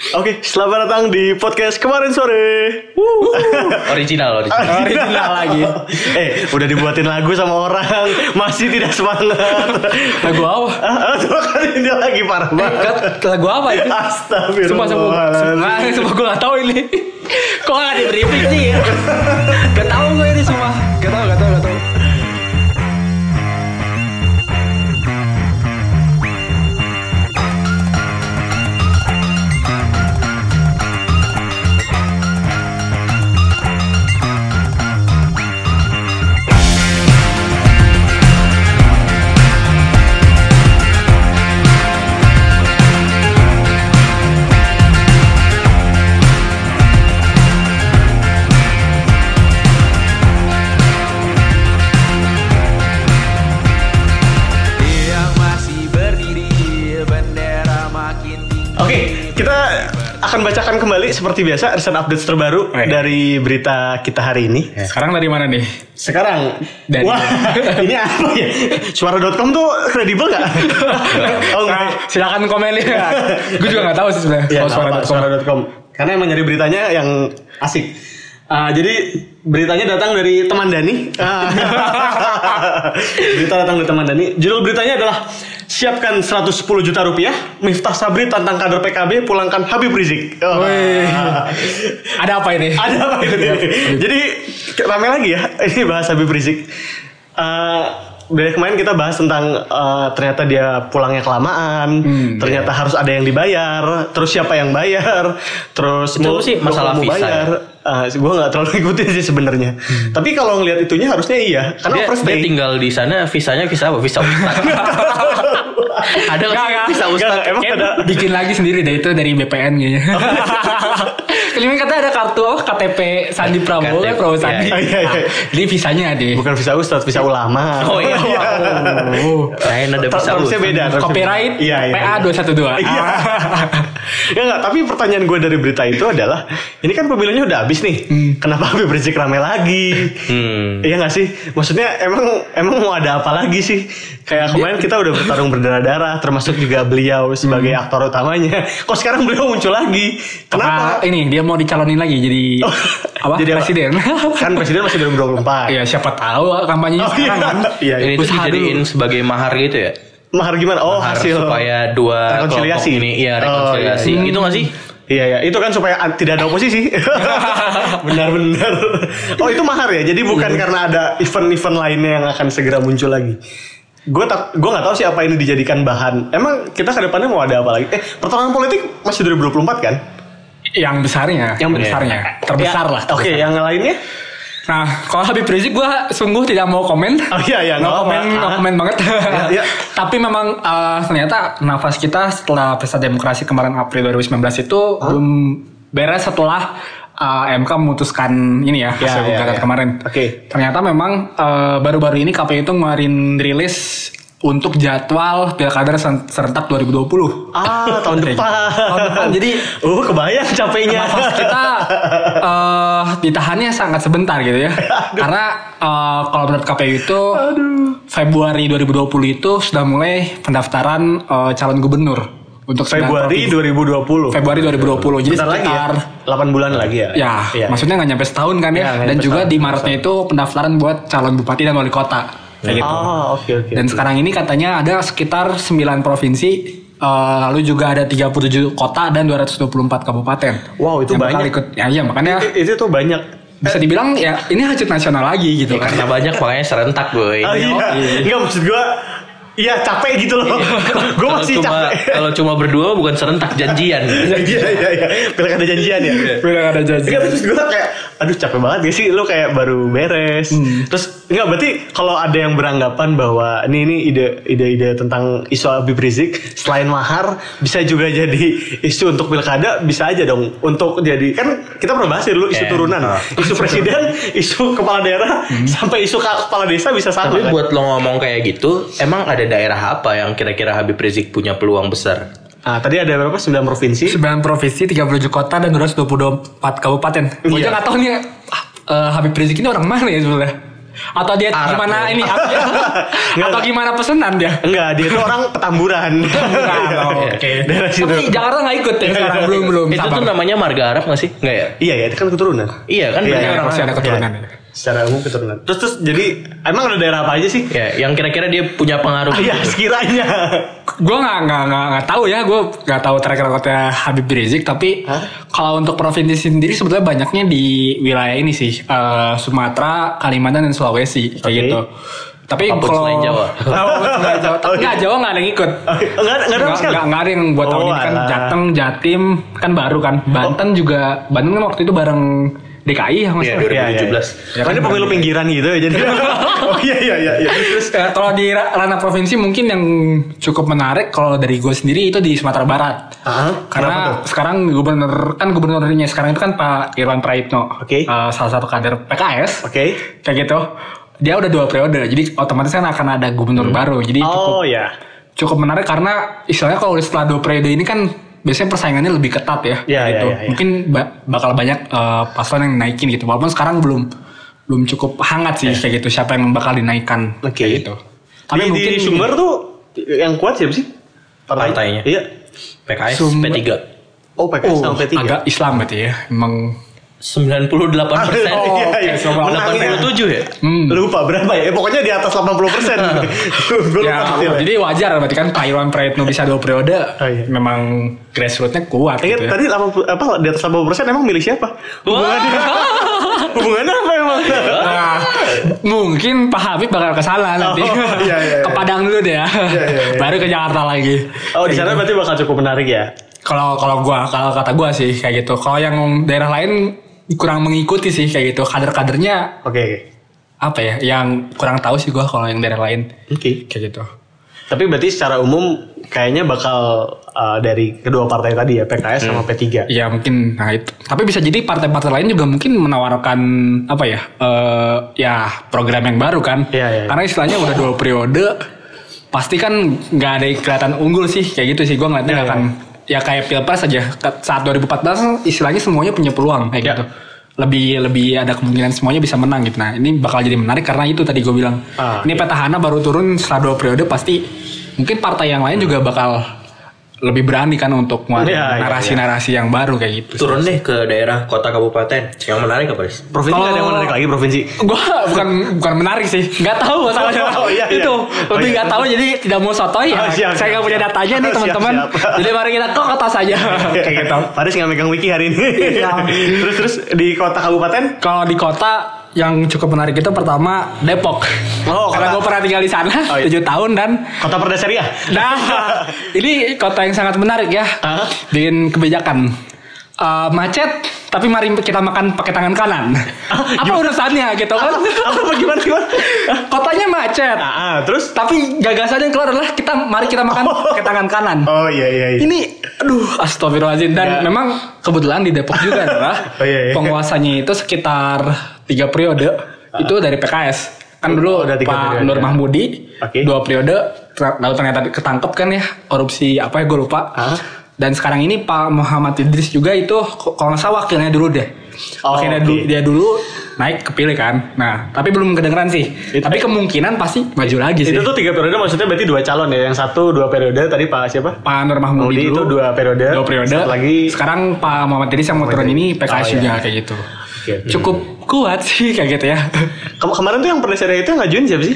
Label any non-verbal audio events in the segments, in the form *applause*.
Oke, selamat datang di podcast kemarin sore. Original, original. Original lagi. eh, udah dibuatin lagu sama orang, masih tidak semangat. Lagu apa? Ah, Tuh kan ini lagi parah banget. Kat, lagu apa itu? Sumpah, sumpah, sumpah, Astagfirullahaladzim. sumpah gue gak tau ini. Kok gak di briefing sih? Gak tau akan bacakan kembali seperti biasa recent updates terbaru Oke. dari berita kita hari ini. Sekarang dari mana nih? Sekarang, Dari- wah, ini apa ya? Suara.com tuh kredibel gak? *laughs* oh Nah, silakan komen ya. gue juga gak tahu sih sebenarnya. Ya, Kalau suara.com. suara.com. Karena emang nyari beritanya yang asik. Ah, jadi beritanya datang dari teman Dani. Ah. *laughs* Berita datang dari teman Dani. Judul beritanya adalah Siapkan 110 juta rupiah, Miftah Sabri tantang kader PKB pulangkan Habib Rizik. Oh. Wih. Ada apa ini? Ada apa itu? Jadi rame lagi ya *laughs* ini bahas Habib Rizik. Eh, dari kemarin kita bahas tentang eh, ternyata dia pulangnya kelamaan, Hmm, ternyata harus ada yang dibayar, terus siapa yang bayar, terus Itu sih masalah mau visa bayar. gue nggak terlalu *laughs* ikutin sih sebenarnya. Tapi kalau ngelihat itunya harusnya iya, karena Dia, dia tinggal di sana, visanya visa apa? Visa. *laughs* Ada nggak visa ustad? Emang ada bikin lagi sendiri deh itu dari BPN kayaknya. *laughs* Kalian kata ada kartu apa KTP Sandi Prabowo, KTP, Prabowo Sandi. iya, iya, iya. Nah, Ini visanya deh. bukan visa ustadz, visa ulama. Oh iya. *laughs* Oh. Kayaknya ada visa Terusnya ustad. beda. Copyright. Iya, iya. PA 212. *laughs* Iya. ya enggak, tapi pertanyaan gue dari berita itu adalah ini kan pemilunya udah habis nih. Kenapa Habib Rizik rame lagi? Hmm. Iya gak sih? Maksudnya emang emang mau ada apa lagi sih? Kayak kemarin kita udah bertarung berdarah-darah termasuk juga beliau sebagai aktor utamanya. Kok sekarang beliau muncul lagi? Kenapa? Kenapa? ini dia mau dicalonin lagi jadi Oh, apa? jadi apa? presiden. Kan presiden masih 2024. Iya, siapa tahu kampanyenya Oh iya. sekarang kan. Iya, iya. Ini dijadiin dulu. sebagai mahar gitu ya? Mahar gimana? Oh, Mahar hasil supaya dua rekonsiliasi. ini iya Oh, rekonsiliasi. iya, iya. Itu nggak sih? Iya ya, itu kan supaya tidak ada oposisi. *laughs* Benar-benar. Oh itu mahar ya. Jadi bukan karena ada event-event lainnya yang akan segera muncul lagi. Gue tak, gue nggak tahu sih apa ini dijadikan bahan. Emang kita ke depannya mau ada apa lagi? Eh, pertarungan politik masih 2024 kan? Yang besarnya, yang besarnya, terbesar Ya, lah. Oke, terbesar. yang lainnya? Nah, kalau Habib Rizik gue sungguh tidak mau komen. Oh iya iya, no komen, no komen banget. iya. Tapi memang eh, ternyata nafas kita setelah pesta demokrasi kemarin April 2019 itu belum beres setelah eh, MK memutuskan ini ya Ya, hasil ya, gugatan ya. kemarin. Oke. Ternyata memang eh, baru-baru ini KPU itu ngeluarin rilis untuk jadwal pilkada serentak 2020. Ah, tahun depan. Tahun depan. *laughs* Jadi uh, kebayang capeknya. nafas kita eh ditahannya sangat sebentar gitu ya. *laughs* Karena eh, kalau menurut KPU itu Februari 2020 itu sudah mulai pendaftaran eh, calon gubernur untuk Februari provinsi. 2020. Februari 2020. Jadi Bentar lagi ya. sekitar 8 bulan lagi ya. ya, Iya. maksudnya nggak nyampe setahun kan ya. Nggak Dan juga setahun, di Maretnya itu pendaftaran buat calon bupati dan wali kota. Kayak gitu. Ah, oke oke. Dan sekarang ini katanya ada sekitar 9 provinsi eh, lalu juga ada 37 kota dan 224 kabupaten. Wow, itu yang bakal banyak. Ikut, ya iya makanya I- itu tuh banyak. bisa dibilang ya ini hajat nasional lagi gitu Ya, kan. karena banyak makanya serentak boy. Oh iya. Enggak maksud gua Iya capek gitu loh. *laughs* gue Kalau masih cuma capek. kalau cuma berdua bukan serentak janjian. *laughs* Iya iya iya. iya. Pilkada janjian ya. Udah ada janji. Enggak terus gue kayak aduh capek banget gak sih lu kayak baru beres. Terus enggak berarti kalau ada yang beranggapan bahwa ini ini ide ide-ide tentang isu Habib Rizik selain mahar bisa juga jadi isu untuk pilkada bisa aja dong untuk jadi kan kita pernah bahas ya dulu isu Eh, turunan, ah. isu presiden, isu kepala daerah sampai isu kepala desa bisa sama Tapi kan? buat lo ngomong kayak gitu, emang ada daerah apa yang kira-kira Habib Rizik punya peluang besar? Ah, tadi ada berapa? 9 provinsi. 9 provinsi, 37 kota dan 224 kabupaten. Gue Iya. aja nggak tahu nih eh, Habib Rizik ini orang mana ya sebenarnya. Atau dia Arab gimana ya. ini? *laughs* Atau, atau gimana pesenan dia? Enggak, dia itu *laughs* orang petamburan. Nah, *laughs* Oke. Daerah situ. Tapi Jakarta nggak ikut ya sekarang belum belum. Itu sabar. tuh namanya marga Arab gak sih? Enggak ya? Iya ya, itu kan keturunan. Iya kan Iya, iya, orang masih ada keturunan. Iya. Secara umum keturunan. Terus terus jadi emang ada daerah apa aja sih? Ya, yang kira-kira dia punya pengaruh. Ah, Iya, sekiranya. Gue nggak nggak nggak nggak tahu ya, gue nggak tahu track recordnya Habib Rizik. Tapi Hah? kalau untuk provinsi sendiri sebetulnya banyaknya di wilayah ini sih, eh, Sumatera, Kalimantan dan Sulawesi kayak Oke. gitu. Tapi kalau selain Jawa. *laughs* Selain Jawa, Oh, iya. nggak Jawa nggak ada yang ikut. Enggak enggak ada sama Nggak, sekali. nggak, nggak ada yang buat tahun Oh, ini kan. Jateng, Jatim kan baru kan. Banten juga, Banten kan waktu itu bareng DKI ya mas. Iya, ya? 2017. Iya, iya. Ya kan, ini pemilu berarti. pinggiran gitu ya jadi. *laughs* oh iya iya iya. iya. Terus Eh, kalau di ra- ranah provinsi mungkin yang cukup menarik kalau dari gue sendiri itu di Sumatera Barat. Ah, kenapa Karena tuh? sekarang gubernur kan gubernurnya sekarang itu kan Pak Irwan Praitno. Oke. Eh, salah satu kader PKS. Oke. Kayak gitu. Dia udah dua periode. Jadi otomatis kan akan ada gubernur baru. Jadi cukup Oh ya. cukup menarik karena istilahnya kalau setelah dua periode ini kan biasanya persaingannya lebih ketat ya. Iya, gitu. iya, iya, iya. Mungkin ba- bakal banyak eh, paslon yang naikin gitu. Walaupun sekarang belum belum cukup hangat sih kayak gitu siapa yang bakal dinaikkan Oke. kayak gitu. Tapi di, di Sumber tuh yang kuat siapa sih? Partainya. Iya. PKS Sumber- P3. Oh, PKS Oh, sama P3. agak Islam berarti ya. Emang 98 persen. Oh, iya, iya. Menangnya. 87 ya? hmm. Lupa berapa ya? Eh, pokoknya di atas 80 persen. *laughs* Ya, lupa detailnya. jadi wajar berarti kan Pak Irwan Praitno bisa dua periode. Oh, iya. Memang grassrootsnya kuat Ingat gitu ya. tadi 80, apa di atas 80 persen emang milih siapa? Hubungannya? *laughs* Hubungannya apa emang? Nah, mungkin Pak Habib bakal ke sana nanti. Oh, iya, iya, iya. *laughs* ke Padang dulu deh ya. iya, iya. Baru ke Jakarta lagi. Oh di sana berarti bakal cukup menarik ya? Kalau kalau gua kalau kata gua sih kayak gitu. Kalau yang daerah lain kurang mengikuti sih kayak gitu. Kader-kadernya Oke. oke. apa ya? Yang kurang tahu sih gua kalau yang daerah lain Oke. kayak gitu. Tapi berarti secara umum kayaknya bakal uh, dari kedua partai tadi ya PKS sama P3. Iya mungkin nah itu. Tapi bisa jadi partai-partai lain juga mungkin menawarkan apa ya? eh ya program yang baru kan. Iya, iya. Karena istilahnya udah dua periode pasti kan nggak ada kelihatan unggul sih kayak gitu sih. Gua ngeliatnya Iya, nggak akan ya kayak pilpres aja saat 2014 istilahnya semuanya punya peluang kayak Iya. gitu. Lebih lebih ada kemungkinan semuanya bisa menang gitu. Nah ini bakal jadi menarik karena itu tadi gue bilang. Ah, ini petahana baru turun setelah dua periode pasti mungkin partai yang lain juga bakal lebih berani kan untuk ngeluarin Iya, iya, narasi-narasi yang baru kayak gitu. Turun deh ke daerah kota kabupaten. Yang menarik apa, Riz? Provinsi Kalau- ada yang menarik lagi provinsi. Gua bukan bukan menarik sih, nggak tahu *laughs* masalahnya. Oh, iya, iya. itu Oh, lebih iya. nggak tahu jadi tidak mau sotoy ya. Oh, siap, Saya nggak punya siap. datanya nih Siap, teman-teman. *laughs* Jadi mari kita ke kota saja kayak gitu. Faris nggak megang wiki hari ini. Iya. *laughs* terus terus di kota kabupaten? Kalau di kota yang cukup menarik itu pertama Depok. Oh, Karena gue pernah tinggal di sana Oh, iya. 7 tahun dan Kota Perdesariah. Nah, *laughs* ini kota yang sangat menarik ya. Hah? Bikin kebijakan. Eh, macet, tapi mari kita makan pakai tangan kanan. Apa urusannya gitu kan? apa gimana gimana? Kotanya macet. Ah, ah, terus? Tapi gagasannya yang keluar adalah kita mari kita makan pakai tangan kanan. Oh iya iya iya. Ini aduh astagfirullahaladzim dan Ya. memang kebetulan di Depok juga adalah *laughs* Oh, iya, iya. penguasanya itu sekitar tiga periode itu dari PKS. Kan Oh, dulu tiga Pak periode. Nur Mahmudi Oke. dua periode lalu ternyata ketangkep kan ya korupsi apa ya gue lupa. Hah? Dan sekarang ini Pak Muhammad Idris juga itu kalau nggak salah wakilnya dulu deh. Oh, wakilnya oke. dulu, dia dulu naik kepilih kan. Nah, tapi belum kedengeran sih. Itu- tapi kemungkinan pasti maju lagi sih. Itu tuh tiga periode maksudnya berarti dua calon ya. Yang satu dua periode tadi Pak siapa? Pak Nur Mahmudi Mahmudi dulu itu dua periode. dua periode lagi sekarang Pak Muhammad Idris yang mau turun ini PKS Oh, iya. juga kayak gitu cukup kuat sih kayak gitu ya Kem- kemarin tuh yang Perdesariah itu ngajuin siapa sih?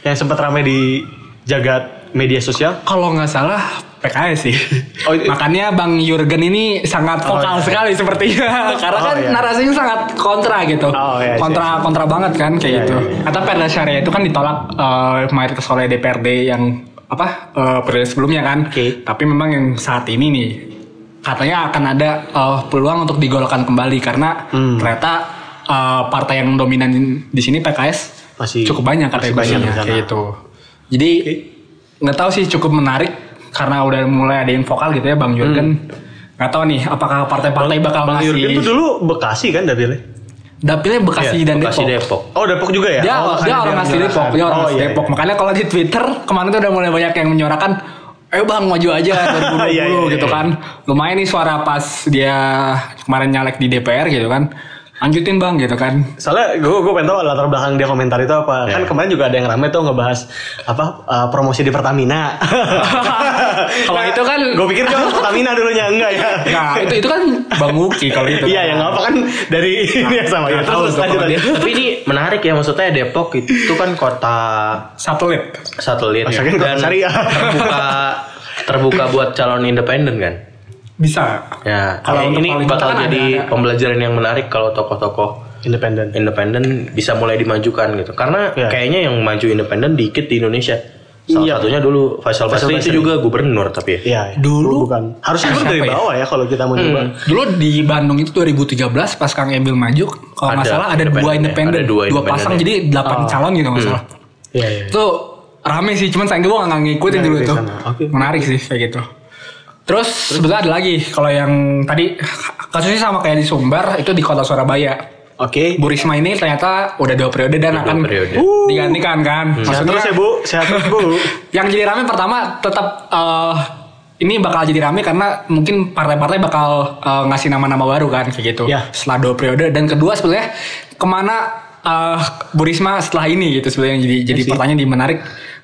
Yang sempat ramai di jagat media sosial. kalau nggak salah PKS sih Oh, itu- makanya Bang Jurgen ini sangat Oh, vokal iya. sekali sepertinya *laughs* karena Oh, kan iya. narasinya sangat kontra gitu Oh, iya, kontra kontra banget kan kayak Iya, gitu iya, iya. kata Perda Syariah itu kan ditolak eh, mayoritas oleh DPRD yang apa eh, periode sebelumnya kan Oke. tapi memang yang saat ini nih katanya akan ada eh, peluang untuk digolkan kembali karena Hmm. ternyata eh, partai yang dominan di sini PKS Masih- cukup banyak masih katanya banyak kayak gitu jadi nggak tahu sih cukup menarik karena udah mulai ada yang vokal gitu ya Bang Jurgen nggak tahu nih apakah partai-partai bakal Hmm. Bang ngasih Jurgen tuh dulu Bekasi kan dapilnya? dapilnya Bekasi Iya, dan Bekasi Depok. Depok. Oh Depok juga ya? Dia, oh, dia orang asli. Depok, dia orang oh, asli iya, Depok. iya. Makanya kalau di Twitter kemarin tuh udah mulai banyak yang menyuarakan, ayo bang maju aja *laughs* 2020 Iya, iya, gitu iya. kan. Lumayan nih suara pas dia kemarin nyalek di DPR gitu kan. Lanjutin bang gitu kan. Soalnya gue gue pengen tahu latar belakang dia komentar itu apa. Kan kemarin juga ada yang rame tuh ngebahas apa uh, promosi di Pertamina. *laughs* Kalau itu kan gue pikir kan Pertamina dulunya enggak ya. Nah, itu itu kan Bang Uki kalau itu. Iya yang apa kan dari ini ya sama ya. Terus lanjut. Tapi ini menarik ya maksudnya Depok itu kan kota Satelit. satelit Maksudnya kota syariah. terbuka terbuka buat calon independen kan. Bisa. Ya, Kalau ini bakal kan jadi ada- ada. pembelajaran yang menarik kalau tokoh-tokoh Independen. independen bisa mulai dimajukan gitu. Karena Ya. kayaknya yang maju independen dikit di Indonesia. Salah Iya. satunya dulu Faisal Basri itu juga gubernur tapi ya. Iya. Dulu- bukan. Harusnya Siapa dari ya? bawah ya kalau kita mau nyoba. Dulu di Bandung itu 2013 pas Kang Emil maju, kalau nggak Ada salah ada dua independen ya, independen, dua dua, pasang ya. jadi 8 Oh. calon gitu nggak salah. Iya iya. Itu rame sih, cuman sayang gue nggak ngikutin Nggak dulu itu. Menarik sih kayak gitu. Terus sebetulnya ada lagi kalau yang tadi kasusnya sama kayak di Sumbar itu di kota Surabaya. Oke. Bu Risma ini ternyata udah dua periode dan Udah akan dua periode. digantikan kan. Sehat terus ya Bu, sehat terus Bu. *laughs* yang jadi rame pertama tetap eh, ini bakal jadi rame karena mungkin partai-partai bakal eh, ngasih nama-nama baru kan kayak gitu Ya. setelah dua periode dan kedua sebenarnya ke mana eh, Bu Risma setelah ini gitu sebenarnya yang jadi jadi sih. pertanyaan di menarik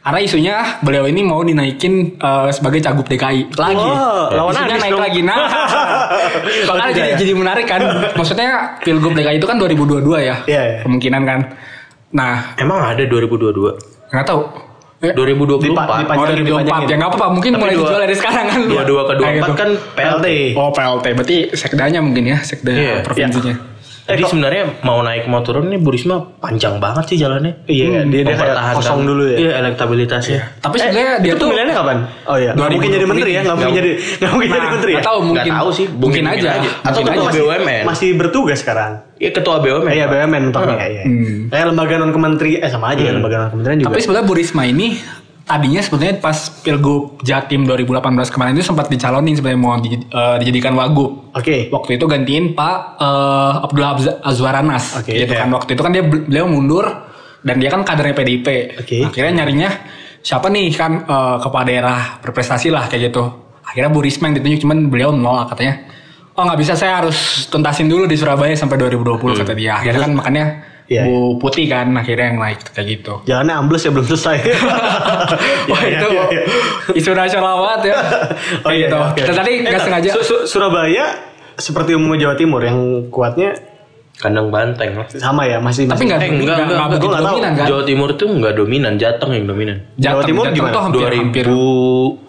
karena isunya beliau ini mau dinaikin eh, sebagai cagup DKI lagi Wah, lawan isunya naik dong. lagi nah Kalau *laughs* makanya jadi ya? jadi menarik kan maksudnya pilgub DKI itu kan 2022 ya Iya, iya. kemungkinan kan nah Emang ada 2022. nggak tahu Eh, 2024. Dipa- Oh dipanjangin, dari 2024 dipanjangin. ya nggak apa-apa mungkin Tapi mulai dua- dijual dari sekarang kan 22 ke 24 Kayak gitu. kan PLT. Oh PLT berarti sekdanya mungkin ya sekda Iya, provinsinya. Jadi sebenarnya mau naik mau turun nih Bu Risma panjang banget sih jalannya. Iya, dia dia kayak kosong dulu ya. Iya, elektabilitasnya. Tapi sebenarnya Eh, dia itu tuh pemilihannya kapan? Oh iya, nggak mungkin jadi menteri ya, nggak mungkin jadi nggak mungkin jadi menteri ya. tahu mungkin tahu sih, mungkin, mungkin aja. aja. Atau Mungkin ketua aja. BUMN. Masih bertugas sekarang. Iya ketua BUMN. Iya. BUMN mentoknya iya. Kayak lembaga non kementeri eh sama aja ya lembaga non kementerian juga. Tapi sebenarnya Bu Risma ini tadinya sebetulnya pas Pilgub Jatim 2018 kemarin itu sempat dicalonin sebenarnya mau di- eh, dijadikan wagub. Oke. Waktu itu gantiin Pak eh, Abdullah Azwaranas. Oke, gitu iya. kan waktu itu kan dia beliau mundur dan dia kan kadernya PDIP. Oke. Akhirnya nyarinya siapa nih kan eh, kepala daerah berprestasi lah kayak gitu. Akhirnya Bu Risma yang ditunjuk cuman beliau menolak katanya. Oh nggak bisa saya harus tuntasin dulu di Surabaya sampai 2020 kata dia. Akhirnya kan makanya Iya, Bu Putih kan akhirnya yang naik kayak gitu. *laughs* Jalannya ambles ya belum selesai. Wah *laughs* Iya, itu iya, iya. isu nasional banget ya. *laughs* Oh Kayak iya, gitu. oke. Dan tadi Eh, nggak sengaja. Su- Su- Surabaya seperti umumnya Jawa Timur yang kuatnya Kandang banteng. lah. sama ya masih Tapi nggak Eh, nggak enggak, nggak enggak, nggak tahu. dominan kan. Jawa Timur tuh nggak dominan, Jateng yang dominan. Jawa Timur Jateng gimana? tuh hampir 2000 hampir.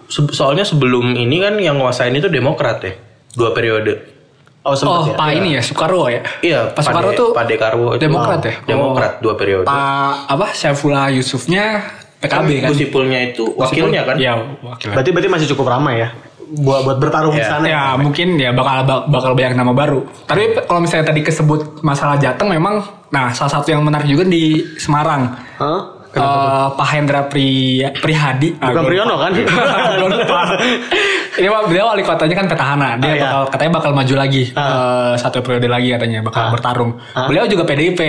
se- soalnya sebelum ini kan yang nguasain itu Demokrat ya. Dua periode. Oh sempat Oh, ya. Pak ini ya Soekarwo ya. Iya, Pak Soekarwo tuh Pade Karwo itu. Demokrat ya? Demokrat dua periode. Pak apa Saifullah Yusufnya PKB kan. Gus Ipulnya itu wakilnya kan? Iya, wakilnya. Berarti berarti masih cukup ramai ya buat buat bertarung di Iya. sana. Ya mungkin ya bakal bakal banyak nama baru. Tapi kalau misalnya tadi kesebut masalah Jateng memang, nah salah satu yang menarik juga di Semarang. Hah? Eh, Pak Hendra Pri Prihadi Ah, Bukan Priyono kan? *laughs* Lupa. Ini Pak beliau wali kotanya kan petahana. Dia Ah, iya. bakal katanya bakal maju lagi eh, satu periode lagi katanya bakal bertarung. Beliau juga PDIP.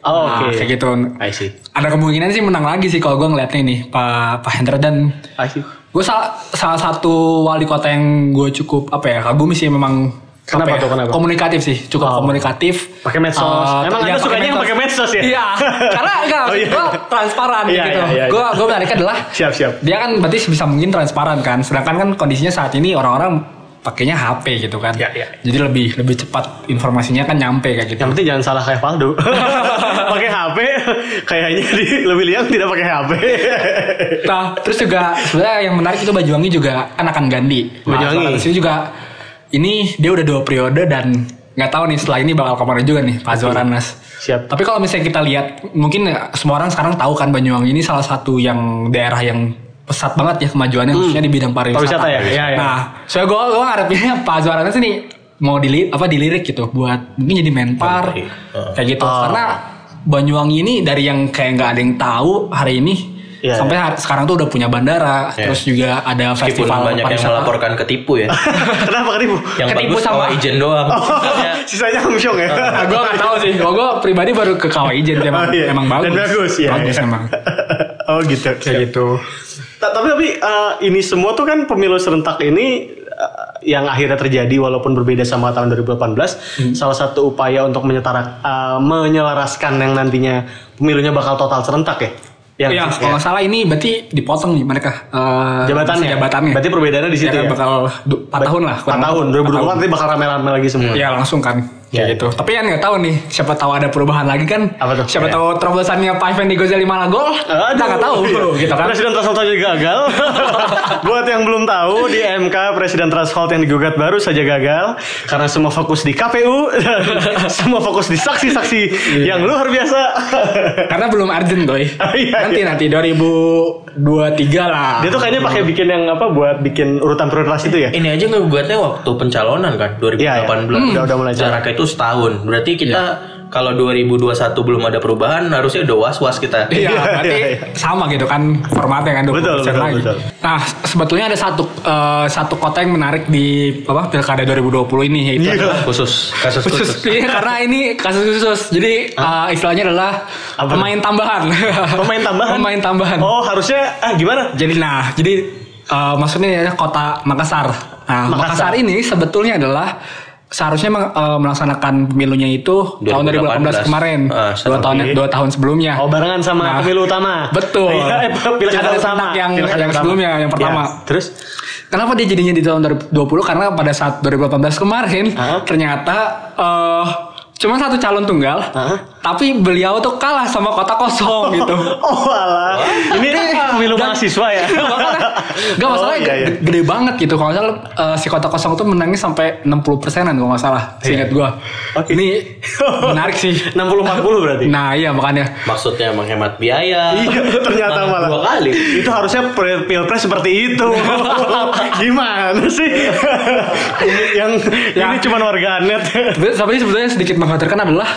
Oh, Nah, oke. Kayak gitu. I see. Ada kemungkinan sih menang lagi sih kalau gue ngeliatnya nih Pak Pak Hendra dan Asik. gue salah, salah satu wali kota yang gue cukup apa ya kagum sih memang Kenapa ya, tuh, kenapa? komunikatif sih cukup Oh. komunikatif Pakai medsos. Eh, Emang iya, Anda sukanya yang pakai medsos ya? iya karena enggak *laughs* Oh, iya. gue transparan Iya, gitu iya, iya, gue iya. gue menariknya adalah Siap siap. dia kan berarti bisa mungkin transparan kan sedangkan kan kondisinya saat ini orang-orang pakainya HP gitu kan Ya, ya. jadi lebih lebih cepat informasinya kan nyampe kayak gitu Yang penting jangan salah kayak Valdo. *laughs* pakai HP kayaknya di lebih liang tidak pakai HP. Nah, terus juga sebenarnya yang menarik itu Banyuwangi juga kan akan ganti. Banyuwangi. Nah, sini juga ini dia udah dua periode dan nggak tahu nih setelah ini bakal ke mana juga nih Pak Zoranas. Siap. Tapi kalau misalnya kita lihat, mungkin ya, semua orang sekarang tahu kan Banyuwangi ini salah satu yang daerah yang pesat banget ya kemajuannya khususnya di bidang pariwisata. Pariwisata ya? Iya, iya. Nah, soalnya gue gue ngarepinnya Pak Zoranas ini mau dili apa dilirik gitu buat mungkin jadi menpar Menteri. kayak gitu. Oh. Karena Banyuwangi ini dari yang kayak nggak ada yang tahu hari ini Iya, sampai hari- sekarang tuh udah punya bandara, Iya. terus juga ada Meskipun festival banyak yang melaporkan ketipu ya. *laughs* Kenapa ketipu? yang Ketipu bagus sama- ijen doang. Oh, *laughs* Sisanya sisanya hamsyong ya. Nah, gue nggak tahu sih. Kalau gue pribadi baru ke Kawai Ijen emang, Oh, iya. emang bagus. Dan bagus ya. Bagus ya. emang. *laughs* oh gitu. Kayak gitu. Ta- Tapi tapi eh, ini semua tuh kan pemilu serentak ini eh, yang akhirnya terjadi walaupun berbeda sama tahun 2018 salah satu upaya untuk menyetara eh, menyelaraskan yang nantinya pemilunya bakal total serentak ya yang Iya, kalau nggak salah ini berarti dipotong nih mereka eh, jabatannya? jabatannya. berarti perbedaannya di situ Ya, ya, bakal du- 4 tahun lah. 4 tahun. 2024 nanti bakal rame-rame lagi semua. Iya langsung kan Kayak ya, gitu. Iya. Tapi yang nggak tahu nih, siapa tahu ada perubahan lagi kan? Apa tuh? Siapa ya. tahu terobosannya Five di Gozel 5 malah gol? Kita nggak tahu iya. *laughs* gitu kan. Presiden Threshold saja gagal. *laughs* Buat yang belum tahu di MK Presiden Threshold yang digugat baru saja gagal karena semua fokus di KPU *laughs* semua fokus di saksi-saksi iya. yang luar biasa. karena belum urgent, doi. Iya, nanti nanti 2000 dua tiga lah. Dia tuh kayaknya pakai bikin yang apa buat bikin urutan prioritas itu ya? Ini aja nggak buatnya waktu pencalonan kan 2018 ya, ya. Hmm. udah udah mulai jarak itu setahun. Berarti kita iya kalau 2021 belum ada perubahan harusnya udah was-was kita. Iya, *laughs* Iya, berarti iya, iya. sama gitu kan formatnya kan 20% Betul, betul, lagi. betul. Nah, sebetulnya ada satu eh, satu kota yang menarik di apa Pilkada 2020 ini yaitu Iya. Khusus kasus khusus khusus. Iya, karena ini kasus khusus. Jadi eh, istilahnya adalah Apa? pemain tambahan. *laughs* Pemain tambahan. pemain tambahan. Oh, harusnya ah gimana? Jadi nah, jadi eh, maksudnya ya kota Makassar. Nah, Makassar. Makassar. ini sebetulnya adalah seharusnya eh, melaksanakan pemilunya itu tahun 2018 kemarin, Ah, dua tahun dua tahun sebelumnya. Oh, barengan sama Nah, pemilu utama. Betul. Iya, eh, pilkada utama. yang- Pilkada yang utama. sebelumnya, yang pertama. Ya, Terus Kenapa dia jadinya di tahun 2020? Karena pada saat 2018 kemarin Hah? ternyata eh cuma satu calon tunggal, Hah? tapi beliau tuh kalah sama kota kosong gitu. *laughs* Oh alah, ini pemilu mahasiswa ya? *laughs* Gak masalah Oh, iya, iya. gede banget gitu. Kalau nggak salah eh, si kota kosong tuh menangnya sampai 60 persenan kalau nggak salah. Seingat gua. Oke. Ini *laughs* menarik sih. 60-40 berarti? Nah iya makanya. Maksudnya menghemat biaya. Iya, ternyata Malah malah dua kali. Itu harusnya pre- pilpres seperti itu. Gimana sih? yang Ya. ini cuma warganet. Tapi sebetulnya sedikit mengkhawatirkan adalah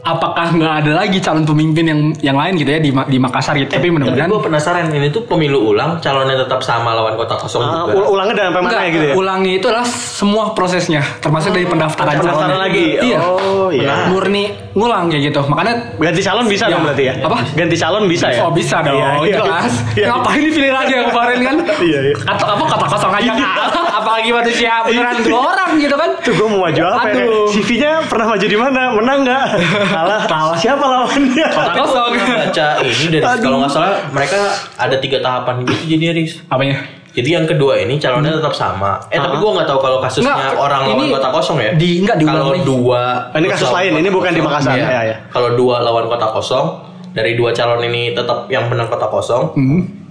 apakah nggak ada lagi calon pemimpin yang yang lain gitu ya di di Makassar gitu. Tapi Tapi mudah-mudahan gue penasaran ini tuh pemilu ulang calonnya tetap sama lawan kota kosong Ah, juga. ul- ulangnya dan mana Enggak, gitu ya? ulangi itu adalah semua prosesnya, termasuk dari pendaftaran pendaftaran calonnya. lagi. Iya. Oh, iya. Murni ngulang kayak gitu. Makanya Ganti calon bisa Ya. dong berarti ya? Apa? Ganti calon bisa ya? Oh bisa dong, Iya, iya. jelas. Iya. Ngapain dipilih lagi yang kemarin kan? Iya, iya. Atau apa kata kosong aja kalah. *laughs* Apalagi manusia beneran dua orang gitu kan? Tuh gue mau maju apa ya? Aduh. CV-nya pernah maju di mana? Menang nggak? *laughs* Kalah. Kalah. Siapa lawannya? Kota kosong. baca ini dari kalau nggak salah mereka ada tiga tahapan gitu jadi Riz. Apanya? Jadi yang kedua ini calonnya tetap sama. Eh tapi gua nggak tahu kalau kasusnya Nggak, orang lawan ini kota kosong ya. di- nggak diulang Kalau dua. Ini kasus lain, kota ini bukan di Makassar. iya. Ya, ya. Kalau dua lawan kota kosong dari dua calon ini tetap yang menang kota kosong.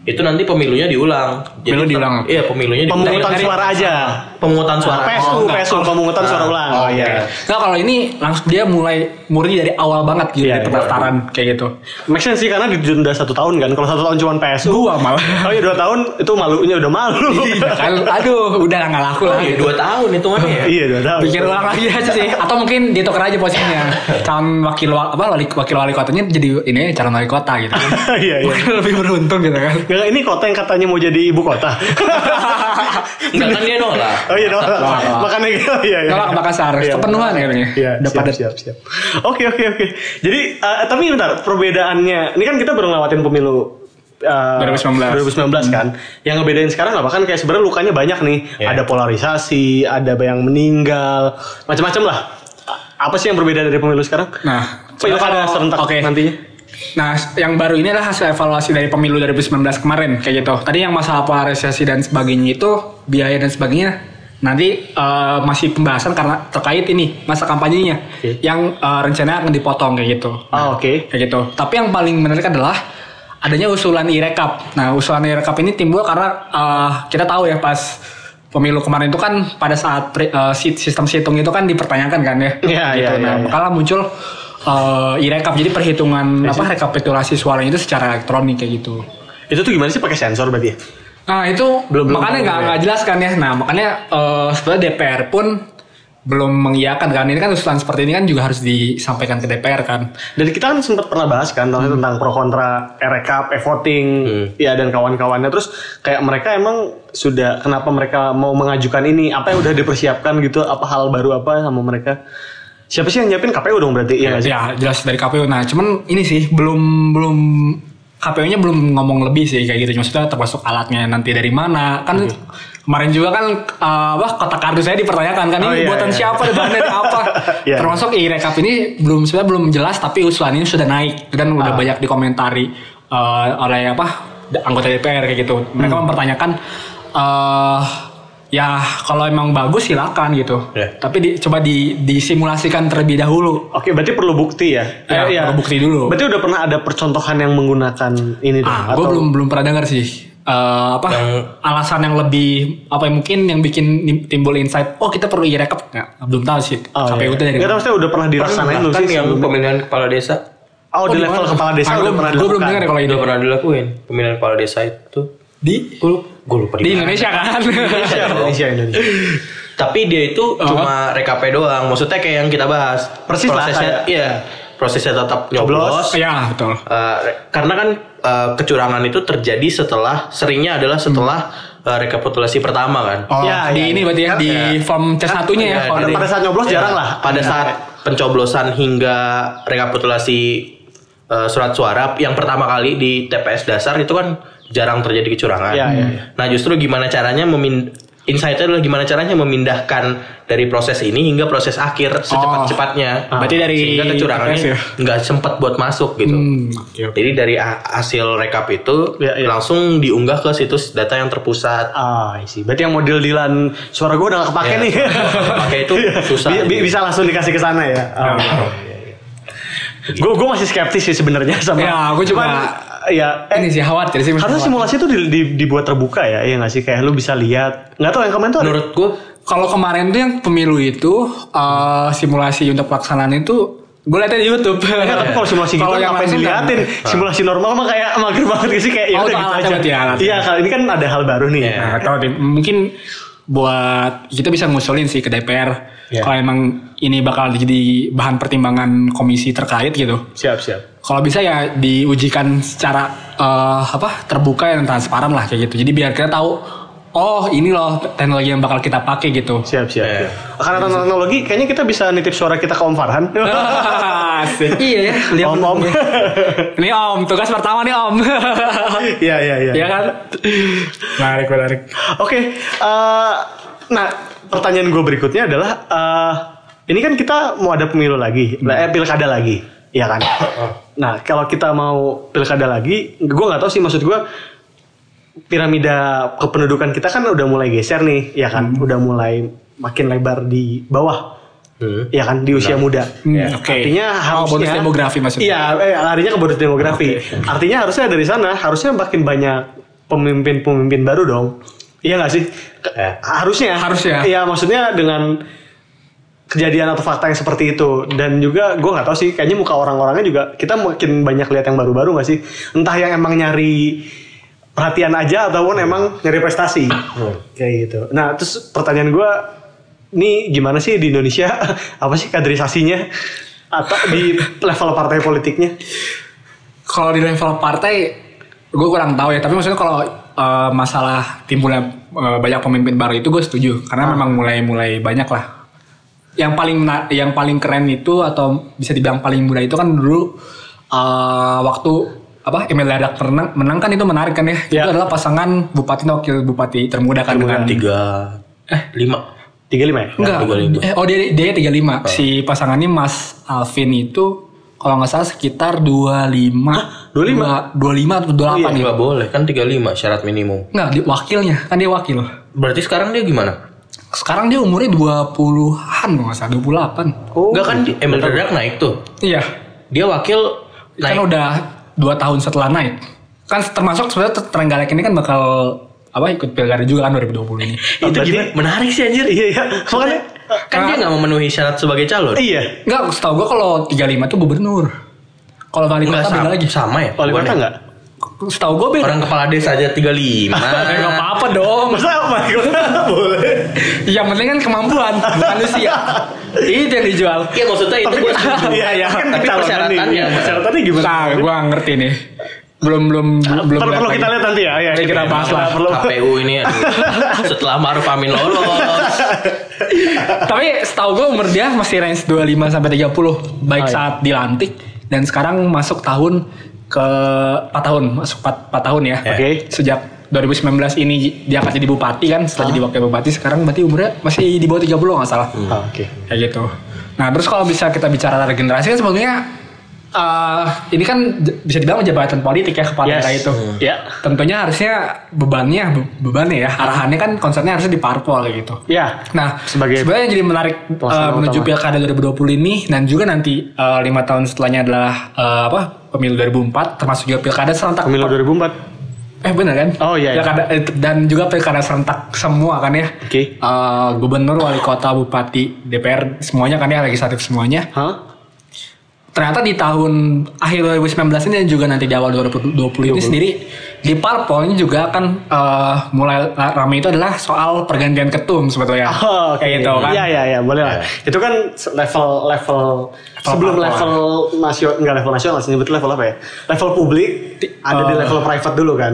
Itu nanti pemilunya diulang. Pemilu diulang. Iya pemilunya diulang. Pemungutan suara aja. Pemungutan suara. PSU, Oh. PSU, pemungutan suara Oh, ulang. oh, iya. Nah kalau ini langsung dia mulai murni dari awal banget gitu Iya, dari pendaftaran kayak gitu. Make sense sih karena ditunda satu tahun kan. Kalau satu tahun cuma PSU. Dua malah. Oh iya dua tahun itu malunya udah malu. Iya kan, aduh udah nggak laku Oh, lah. iya, gitu. dua tahun hitungannya ya. iya dua tahun. Pikir ulang lagi aja sih. Atau mungkin ditukar aja posisinya. Calon wakil wa- apa wali, wakil wali kotanya jadi ini calon wali kota gitu. *laughs* Iya iya. Mungkin lebih beruntung gitu kan. Nggak, ini kota yang katanya mau jadi ibu kota. *laughs* Enggak kan dia nolak. Oh iya dong. Nolak. Makanya gitu. Iya iya. Nolak ke Makassar. Kepenuhan kayaknya. Iya, Udah siap, padat. siap, siap. Oke, oke, oke. Jadi, eh, tapi bentar, perbedaannya, ini kan kita baru ngelawatin pemilu eh, 2019. 2019 kan. Yang ngebedain sekarang apa kan kayak sebenarnya lukanya banyak nih. Iya. Ada polarisasi, ada yang meninggal, macam-macam lah. Apa sih yang berbeda dari pemilu sekarang? Nah, Pilkada kalau- serentak oke. nantinya. Nah, yang baru ini adalah hasil evaluasi dari pemilu 2019 kemarin kayak gitu. Tadi yang masalah polarisasi dan sebagainya itu biaya dan sebagainya nanti eh, masih pembahasan karena terkait ini masa kampanyenya Oke. yang eh, rencananya akan dipotong kayak gitu. Ah, oke. Kayak gitu. Tapi yang paling menarik adalah adanya usulan irekap. Nah, usulan irekap ini timbul karena eh, kita tahu ya pas pemilu kemarin itu kan pada saat pre- sit- sistem situng itu kan dipertanyakan kan ya. Iya, Gitu. iya, Nah, iya, iya. makanya muncul eh irekap jadi perhitungan apa rekapitulasi suaranya itu secara elektronik kayak gitu. Itu tuh gimana sih pakai sensor berarti ya? Nah itu Belum- makanya nggak ya. nggak jelas kan ya. Nah makanya eh sebenarnya DPR pun belum mengiyakan kan ini kan usulan seperti ini kan juga harus disampaikan ke DPR kan. Dan kita kan sempat pernah bahas kan tentang, tentang pro kontra e-recap, e-voting, ya dan kawan-kawannya. Terus kayak mereka emang sudah kenapa mereka mau mengajukan ini? Apa yang udah dipersiapkan gitu? Apa hal baru apa sama mereka? Siapa sih yang nyiapin KPU dong berarti? Iya sih? Ya jelas dari KPU. Nah cuman ini sih belum belum KPU-nya belum ngomong lebih sih kayak gitu. Maksudnya termasuk alatnya nanti dari mana kan Kemarin juga kan eh, apa kotak kartu saya dipertanyakan kan Oh, ini iya, buatan iya. siapa dari *laughs* apa. Iya. Termasuk e-rekap ini belum sebenarnya belum jelas tapi usulan ini sudah naik dan udah Ah. banyak dikomentari eh, oleh apa anggota DPR kayak gitu. Mereka Hmm. mempertanyakan eh ya kalau emang bagus silakan gitu. Ya. Tapi di, coba di disimulasikan terlebih dahulu. Oke, berarti perlu bukti ya? Ya, Eh, perlu bukti dulu. Berarti udah pernah ada percontohan yang menggunakan ini dong? Ah, gue belum belum pernah dengar sih. Eh, apa Yang- alasan yang lebih apa yang mungkin yang bikin timbul insight oh kita perlu e-rekap ya, belum tahu sih Oh, KPU iya. itu dari Nggak tahu, udah pernah belum Bahkan sih? yang pemilihan kepala desa Oh, di di level kepala desa Ah, udah gua- pernah gua belum dengar kalau ini udah pernah dilakuin pemilihan kepala desa itu di gue lupa di mana. Indonesia kan Indonesia, *laughs* Indonesia, Indonesia. Tapi dia itu cuma rekap doang. Maksudnya kayak yang kita bahas. Persis lah, prosesnya, kayak- iya. Prosesnya tetap Nyoblos. ya betul Eh, karena kan eh, kecurangan itu terjadi setelah seringnya adalah setelah eh, rekapitulasi pertama kan. oh Ya, di ya, ini ya. berarti ya Kan, di ya. form C satunya ya Iya, kalau pada, di- pada saat nyoblos Iya, jarang lah. Pada saat pencoblosan hingga rekapitulasi eh, surat suara yang pertama kali di TPS dasar itu kan jarang terjadi kecurangan. Iya, iya, iya. Nah justru gimana caranya memin insight-nya adalah gimana caranya memindahkan dari proses ini hingga proses akhir secepat-cepatnya. Berarti dari sehingga kecurangannya TPS ya? nggak sempat buat masuk gitu. Hmm, oke, oke. Jadi dari ha- hasil rekap itu Iya, iya. langsung diunggah ke situs data yang terpusat. Ah, sih. Berarti yang model Dilan suara gue udah gak kepake Iya. nih. Pakai itu *laughs* susah. Bi- bi- bisa langsung dikasih ke sana ya. Gue gue masih skeptis sih sebenarnya sama. Ya, gua juga- Cuman, ya eh, ini sih khawatir sih harusnya simulasi itu di- di- dibuat terbuka ya, iya nggak sih? Kayak lu bisa lihat. Nggak tahu yang kemarin tuh Menurut gue kalau kemarin tuh yang pemilu itu eh, simulasi untuk pelaksanaan itu gue lihatnya di YouTube. Enggak, tapi kalau *laughs* simulasi gitu Kalau yang ngapain kan- diliatin? *laughs* Simulasi normal mah kayak mager banget sih kayak ya Oh, udah gitu aja. ya. Iya, kali ini kan ada hal baru nih. Iya. Nah, deh. Mungkin buat kita bisa ngusulin sih ke DPR Iya. kalau emang ini bakal jadi bahan pertimbangan komisi terkait gitu. Siap, siap. Kalau bisa ya diujikan secara eh, apa terbuka dan transparan lah kayak gitu. Jadi biar kita tahu oh ini loh teknologi yang bakal kita pakai gitu. Siap, siap. Iya. siap. Karena teknologi kayaknya kita bisa nitip suara kita ke Om Farhan. *laughs* Asik. iya ya. lihat Om, Om. *laughs* Ini Om, tugas pertama nih Om. *laughs* Iya, iya, iya. Iya kan? Menarik, menarik. Oke, eh, nah pertanyaan gue berikutnya adalah, eh, ini kan kita mau ada pemilu lagi, Hmm. eh, pilkada lagi, ya kan? Nah kalau kita mau pilkada lagi, gue nggak tahu sih maksud gue piramida kependudukan kita kan udah mulai geser nih, ya kan? Hmm. Udah mulai makin lebar di bawah, Hmm. ya kan? Di usia muda. Hmm, Ya, oke. Artinya Oh, harusnya bonus demografi maksudnya. Iya, eh, larinya ke bonus demografi. Artinya harusnya dari sana harusnya makin banyak pemimpin-pemimpin baru dong. Iya nggak sih? Ya. Harusnya. Harusnya. Iya, maksudnya dengan kejadian atau fakta yang seperti itu dan juga gue nggak tahu sih kayaknya muka orang-orangnya juga kita makin banyak lihat yang baru-baru nggak sih entah yang emang nyari perhatian aja ataupun emang nyari prestasi. Kayak gitu. Nah terus pertanyaan gue nih gimana sih di Indonesia? *laughs* Apa sih kaderisasinya? Atau di level partai politiknya? Kalau di level partai, gue kurang tahu ya. Tapi maksudnya kalau eh, masalah timbulnya eh, banyak pemimpin baru itu gue setuju. Karena memang mulai-mulai banyak lah. Yang paling yang paling keren itu atau bisa dibilang paling muda itu kan dulu eh, waktu apa Emil Dardak menang, menang kan itu menarik kan ya. Ya. Itu adalah pasangan bupati dan wakil bupati termuda kan dengan tiga lima 35 ya? Enggak. 35. Eh, oh dia dia 35. Si pasangannya Mas Alvin itu kalau nggak salah sekitar 25. 25? 25 atau 28 iya, gitu. nggak boleh kan 35 syarat minimum. Enggak, di, wakilnya. Kan dia wakil. Berarti sekarang dia gimana? Sekarang dia umurnya 20-an kalau nggak salah, 28. Oh, Enggak kan di Emil Dardak naik tuh. Iya. Dia wakil Kan naik. udah 2 tahun setelah naik. Kan termasuk sebenarnya Trenggalek ini kan bakal apa ikut pilkada juga kan 2020 ini. *laughs* itu Berarti- gimana? Menarik sih anjir. iya iya makanya Kan dia nggak memenuhi syarat sebagai calon. iya Enggak, setahu gua kalau 35 itu gubernur. Kalau wali kota beda sama, lagi. sama ya? wali kota Bukannya? Setahu gua beda. Orang kepala desa aja 35. Eh, *laughs* nggak apa-apa dong. masa kota *laughs* boleh Yang penting kan kemampuan, bukan usia. Itu yang dijual. Iya maksudnya itu gue setuju. *laughs* iya iya kan Tapi persyaratannya. persyaratannya gimana Nah, gua ngerti nih. Belum belum belum perlu, kita lihat nanti ya ya kita bahas lah. perlu KPU ini aduh, setelah Maruf Amin lolos. Tapi setahu gue umur dia masih range 25 sampai 30 baik Oh, iya. saat dilantik dan sekarang masuk tahun ke 4 tahun, masuk 4, 4 tahun ya. Oke. Sejak 2019 ini dia akan jadi bupati kan setelah jadi wakil bupati sekarang berarti umurnya masih di bawah 30 nggak salah Ah, Oke. kayak gitu nah terus kalau bisa kita bicara regenerasi kan sebetulnya eh, ini kan bisa dibilang jabatan politik ya kepala Yes. daerah itu Ya. tentunya harusnya bebannya be- bebannya ya arahannya kan konsepnya harusnya di parpol kayak gitu Ya. Nah, Sebagai sebenarnya yang jadi menarik uh, menuju utama. pilkada 2020 ini dan juga nanti uh, lima tahun setelahnya adalah uh, apa pemilu 2004 termasuk juga pilkada serentak. Pemilu 2004. Eh benar kan? Oh, iya, iya. Pilkada, eh, dan juga pilkada serentak semua kan ya. Oke. Uh, gubernur, wali kota, bupati, DPR semuanya kan ya legislatif semuanya. Hah? Ternyata di tahun akhir 2019 ini dan juga nanti di awal 2020 ini sendiri di parpol ini juga akan uh, mulai ramai itu adalah soal pergantian ketum sebetulnya. Oh, oke. Kayak gitu kan. Iya, iya, iya, boleh lah. Itu kan level level sebelum parpol. level nasional enggak level nasional sih nyebut level apa ya? Level publik ada di Oh. level private dulu kan.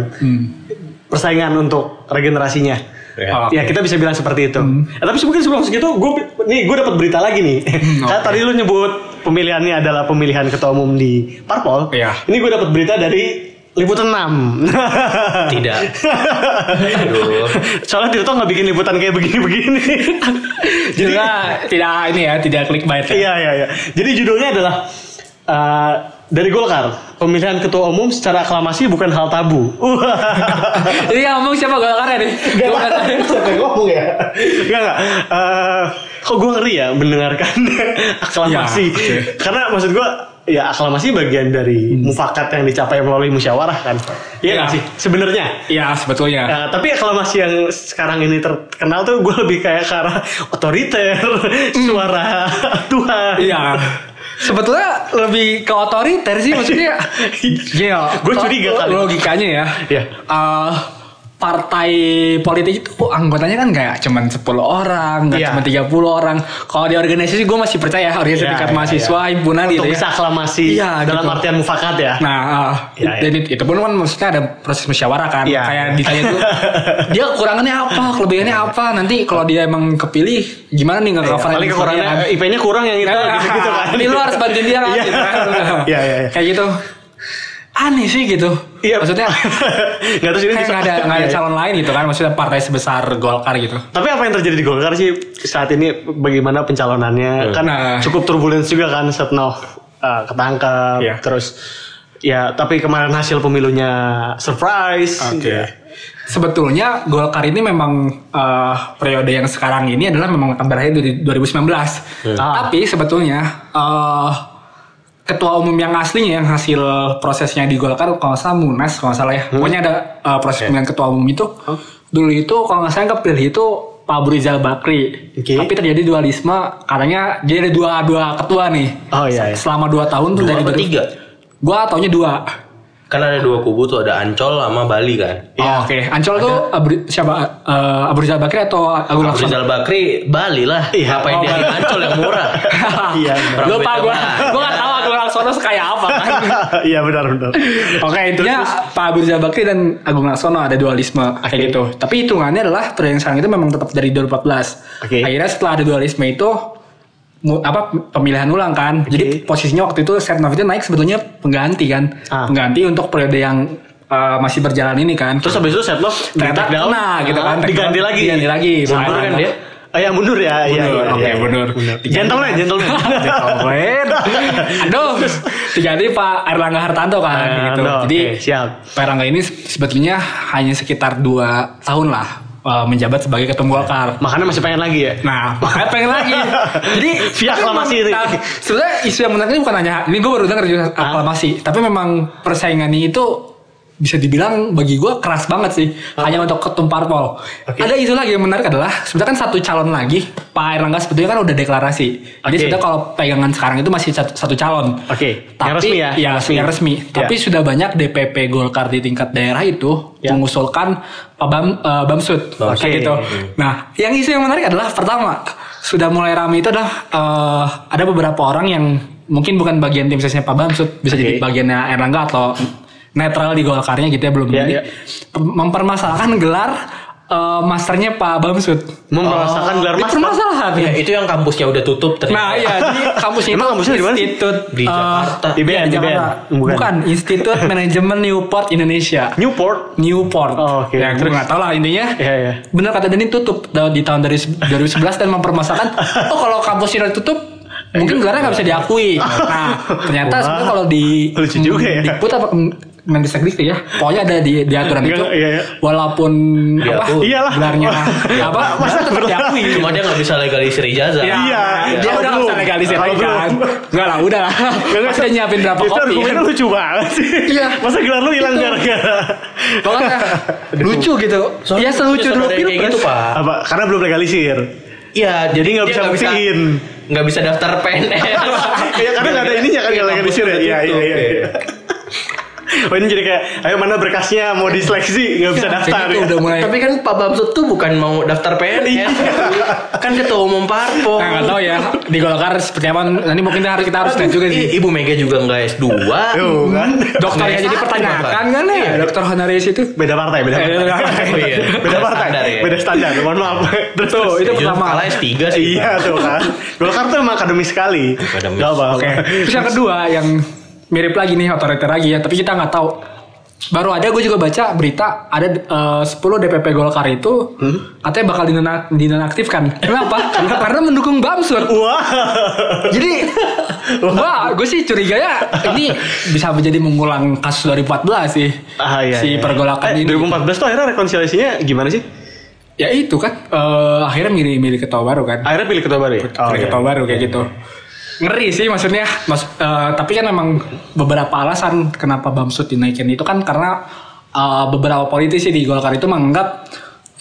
Persaingan untuk regenerasinya. Oh, Ya oke. kita bisa bilang seperti itu. Eh, tapi mungkin sebelum segitu, gue nih gue dapat berita lagi nih. *laughs* Karena oke. tadi lu nyebut pemilihannya adalah pemilihan ketua umum di parpol. Iya. Ini gue dapat berita dari liputan 6 *laughs* Tidak. Aduh. Soalnya Tirto nggak bikin liputan kayak begini-begini. *laughs* Jadi Juga tidak ini ya, tidak clickbait ya. iya iya iya. Jadi judulnya adalah uh, dari Golkar pemilihan ketua umum secara aklamasi bukan hal tabu. *laughs* Jadi yang ngomong siapa golkar nih? Gak Golkar. Siapa yang ngomong ya? Gak gak. Eh, kok gue ngeri ya mendengarkan *laughs* aklamasi. Ya, oke. Karena maksud gue ya aklamasi bagian dari mufakat yang dicapai melalui musyawarah kan. Iya Ya. sih? Sebenarnya. Iya sebetulnya. Nah, tapi aklamasi yang sekarang ini terkenal tuh gue lebih kayak ke arah otoriter, suara *laughs* Tuhan. Iya. Sebetulnya lebih ke otoriter sih maksudnya. Gila. *laughs* Gua curiga kali. Logikanya ya. Iya. eh, partai politik itu anggotanya kan kayak cuman 10 orang, nggak Iya. cuma 30 orang. Kalau di organisasi gue masih percaya organisasi Iya, tingkat iya, mahasiswa, himpunan Untuk gitu ya. bisa aklamasi Iya, dalam gitu. artian mufakat ya. Nah, uh, iya. dan itu, pun kan maksudnya ada proses musyawarah kan. Iya. Kayak ditanya tuh, *laughs* dia kekurangannya apa, kelebihannya apa. Nanti kalau dia emang kepilih, gimana nih nggak Iya, cover paling kekurangannya IP-nya kurang yang itu gitu-gitu kan. *laughs* Ini lu harus bantuin dia kan. *laughs* Iya. gitu kan. Iya, iya, iya. Kayak gitu. Aneh sih gitu. Iya. Maksudnya *laughs* Nggak tahu sih ini kayak nggak ada nggak ada Iya, iya. calon lain gitu kan. Maksudnya partai sebesar Golkar gitu. Tapi apa yang terjadi di Golkar sih saat ini bagaimana pencalonannya? Kan Nah. cukup turbulens juga kan setelah uh, ketangkap Iya. terus ya tapi kemarin hasil pemilunya surprise. Ya. Sebetulnya Golkar ini memang eh, periode yang sekarang ini adalah memang akan berakhir di 2019. Ah. Tapi sebetulnya eh, ketua umum yang aslinya yang hasil prosesnya di Golkar kalau nggak salah Munas kalau nggak salah ya. Pokoknya ada eh, proses pemilihan ketua umum itu. Dulu itu kalau nggak salah yang kepilih itu Pak Abu Rizal Bakri. Oke. Tapi terjadi dualisme katanya dia ada dua dua ketua nih. Oh, iya, iya. Selama dua tahun tuh Dua dari apa tiga? Gua taunya dua. Kan ada dua kubu tuh ada Ancol sama Bali kan. Oh, Oke, Ancol tuh Abu, siapa? Eh, Abu Rizal Bakri atau Agung Abu? Rizal Bakri Bali lah. Iya. Ngapain Oh, dia. Ancol yang murah? *laughs* Iya. Orang Lupa gue, gue gak Laksono kayak apa kan. *laughs* Iya benar benar. Oke intinya Pak Abu Rizal Bakri dan Agung Laksono ada dualisme kayak Oke. gitu. Tapi hitungannya adalah periode yang sekarang itu memang tetap dari 2014. Oke. Akhirnya setelah ada dualisme itu apa pemilihan ulang kan. Jadi posisinya waktu itu Setnov itu naik sebetulnya pengganti kan. Ah. Pengganti untuk periode yang eh, masih berjalan ini kan. Terus habis itu Setlov ternyata kena gitu kan. Ah, diganti lagi. Diganti lagi. Mundur kan dia? Oh ya mundur ya. Iya Mundur, iya. oke, iya. mundur. Gentleman, gentleman. *laughs* Gentleman. Aduh, diganti Pak Erlangga Hartanto kan Erlangga gitu. Hartanto, Jadi oke, siap. Pak Erlangga ini sebetulnya hanya sekitar dua tahun lah uh, menjabat sebagai ketum Golkar. Makanya masih pengen lagi ya. Nah, makanya pengen lagi. Jadi *laughs* Via aklamasi ini. Nah, sebenarnya isu yang menarik ini bukan hanya ini gue baru dengar juga aklamasi, tapi memang persaingannya itu bisa dibilang bagi gue keras banget sih hanya untuk ketum parpol. Ada isu lagi yang menarik adalah sebenarnya kan satu calon lagi Pak Erlangga sebetulnya kan udah deklarasi. Jadi Oke. sebenarnya kalau pegangan sekarang itu masih satu, satu calon. Oke, Tapi yang resmi ya? Iya, Resmi. yang resmi. Ya. Tapi sudah banyak DPP Golkar di tingkat daerah itu Ya. mengusulkan Pak Bam eh, Bamsud Oke. kayak gitu. Nah, yang isu yang menarik adalah pertama sudah mulai ramai itu adalah eh, ada beberapa orang yang mungkin bukan bagian tim sesnya Pak Bamsud, bisa Oke. jadi bagiannya Erlangga atau netral di Golkarnya gitu ya belum Ya, jadi ya. mempermasalahkan gelar eh, masternya Pak Bamsud. Mempermasalahkan gelar Di master. permasalahan. Ya, itu yang kampusnya udah tutup ternyata. Nah iya di *laughs* kampusnya Emang itu kampusnya di mana sih? Institut Di eh, Jakarta. Di BN, iya, di BN. Jakarta. Bukan. Bukan. Institut *laughs* Manajemen Newport Indonesia. Newport. Newport. Oh, oke. Ya, gue Terus? nggak tahu lah intinya. Iya, iya. Bener kata Denny tutup di tahun dari 2011 dan mempermasalahkan. *laughs* oh kalau kampusnya udah tutup, mungkin gelarnya nggak bisa diakui. Nah, ternyata sebenarnya kalau di Lucu juga ya. Dikput apa Mendikbud ya, pokoknya ada di, di aturan itu. iya, iya. Walaupun apa? Diakui. Iyalah. Gelarnya *laughs* apa? Masa Masa tetap diakui. Cuma dia nggak bisa legalisir ijazah. Ya, Iya, dia kalau udah nggak belum. usah legalisir Kalau lagi kan. Enggak lah, udah lah. *laughs* Pasti udah nyiapin berapa Itu kopi. argumennya kan. lucu banget sih. Iya. Masa gelar lu hilang Itu. gara-gara Makanya *laughs* lucu gitu. Soalnya ya selucu dulu yang pilpres. gitu, Pak. apa? Karena belum legalisir. Iya, jadi nggak dia bisa buktiin. nggak bisa daftar PNS. Iya, karena nggak ada ininya kan Iya, nggak legalisir ya. Iya, iya, iya. Iya. Oh ini jadi kayak, ayo mana berkasnya mau diseleksi nggak bisa Jadi daftar ya. udah mulai Tapi kan Pak Bamsud tuh bukan mau daftar PNS. kan ketua umum parpol. Nah, nggak tahu ya di Golkar seperti apa. Nanti mungkin kita harus kita harus lihat juga sih. Ibu Mega juga nggak S2. Tuh kan. Dokter Nggak yang jadi S1 pertanyaan kan ya, Iya. dokter honoris itu. Beda partai, beda partai. Oh iya. Beda partai, Standar ya. beda standar. Mohon maaf. Terus Tuh, itu Itu pertama. Kalah S3 sih. Iya tuh kan. Golkar tuh emang akademis sekali. Akademis. Gak apa. Oke. Terus yang kedua yang mirip lagi nih otoriter lagi ya, tapi kita nggak tahu. Baru ada gue juga baca berita ada eh, 10 DPP Golkar itu katanya bakal dinon- dinonaktifkan. Kenapa? *laughs* Karena mendukung Bamsud. Wah. Jadi *laughs* wah, gue sih curiga ya ini bisa menjadi mengulang kasus 2014 sih. Ah, iya, si iya. pergolakan eh, ini. 2014 tuh akhirnya rekonsiliasinya gimana sih? Ya itu kan eh, akhirnya milih milih ketua baru kan. Akhirnya pilih ketua baru ya? Pilih ketua baru kayak gitu. Ngeri sih maksudnya. Mas, eh, tapi kan memang beberapa alasan kenapa Bamsud dinaikin itu kan karena eh, beberapa politisi di Golkar itu menganggap